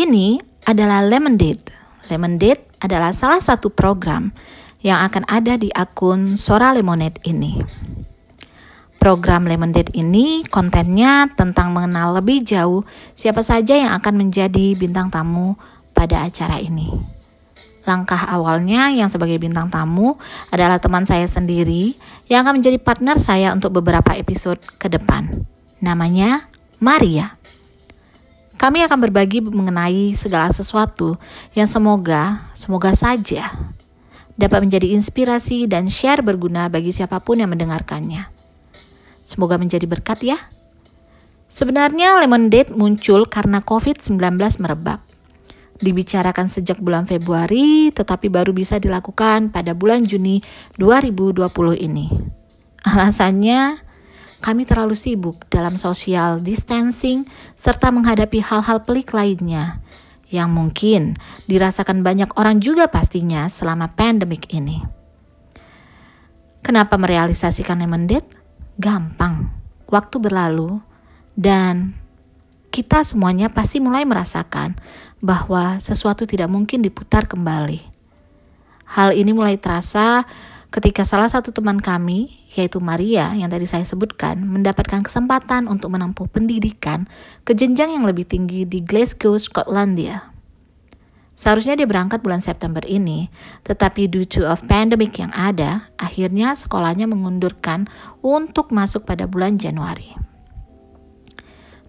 Ini adalah Lemon Date. Lemon Date adalah salah satu program yang akan ada di akun Sora Lemonade ini. Program Lemon Date ini kontennya tentang mengenal lebih jauh siapa saja yang akan menjadi bintang tamu pada acara ini. Langkah awalnya yang sebagai bintang tamu adalah teman saya sendiri yang akan menjadi partner saya untuk beberapa episode ke depan. Namanya Maria. Kami akan berbagi mengenai segala sesuatu yang semoga, semoga saja dapat menjadi inspirasi dan share berguna bagi siapa pun yang mendengarkannya. Semoga menjadi berkat ya. Sebenarnya Lemon Date muncul karena COVID-19 merebak. Dibicarakan sejak bulan Februari, tetapi baru bisa dilakukan pada bulan Juni 2020 ini. Alasannya, kami terlalu sibuk dalam social distancing serta menghadapi hal-hal pelik lainnya yang mungkin dirasakan banyak orang juga pastinya selama pandemik ini. Kenapa merealisasikan lemon date? Gampang. Waktu berlalu dan kita semuanya pasti mulai merasakan bahwa sesuatu tidak mungkin diputar kembali. Hal ini mulai terasa ketika salah satu teman kami, yaitu Maria yang tadi saya sebutkan, mendapatkan kesempatan untuk menempuh pendidikan ke jenjang yang lebih tinggi di Glasgow, Skotlandia. Seharusnya dia berangkat bulan September ini, tetapi due to of pandemic yang ada, akhirnya sekolahnya mengundurkan untuk masuk pada bulan Januari.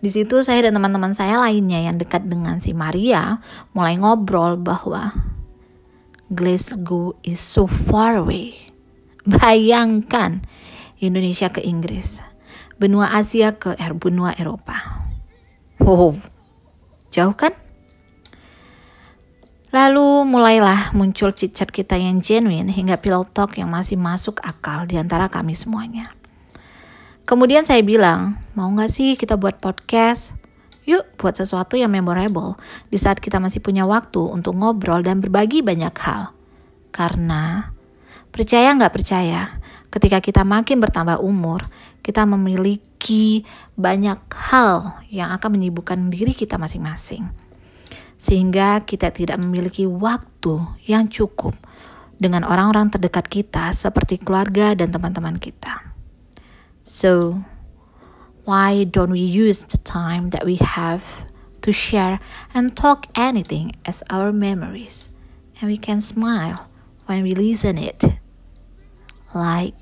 Di situ saya dan teman-teman saya lainnya yang dekat dengan si Maria mulai ngobrol bahwa Glasgow is so far away. Bayangkan Indonesia ke Inggris, benua Asia ke er, benua Eropa. Wow, jauh kan? Lalu mulailah muncul cicat kita yang genuine hingga pillow talk yang masih masuk akal di antara kami semuanya. Kemudian saya bilang, mau gak sih kita buat podcast? Yuk buat sesuatu yang memorable di saat kita masih punya waktu untuk ngobrol dan berbagi banyak hal. Karena Percaya nggak percaya, ketika kita makin bertambah umur, kita memiliki banyak hal yang akan menyibukkan diri kita masing-masing. Sehingga kita tidak memiliki waktu yang cukup dengan orang-orang terdekat kita seperti keluarga dan teman-teman kita. So, why don't we use the time that we have to share and talk anything as our memories? And we can smile when we listen it. Like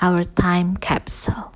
our time capsule.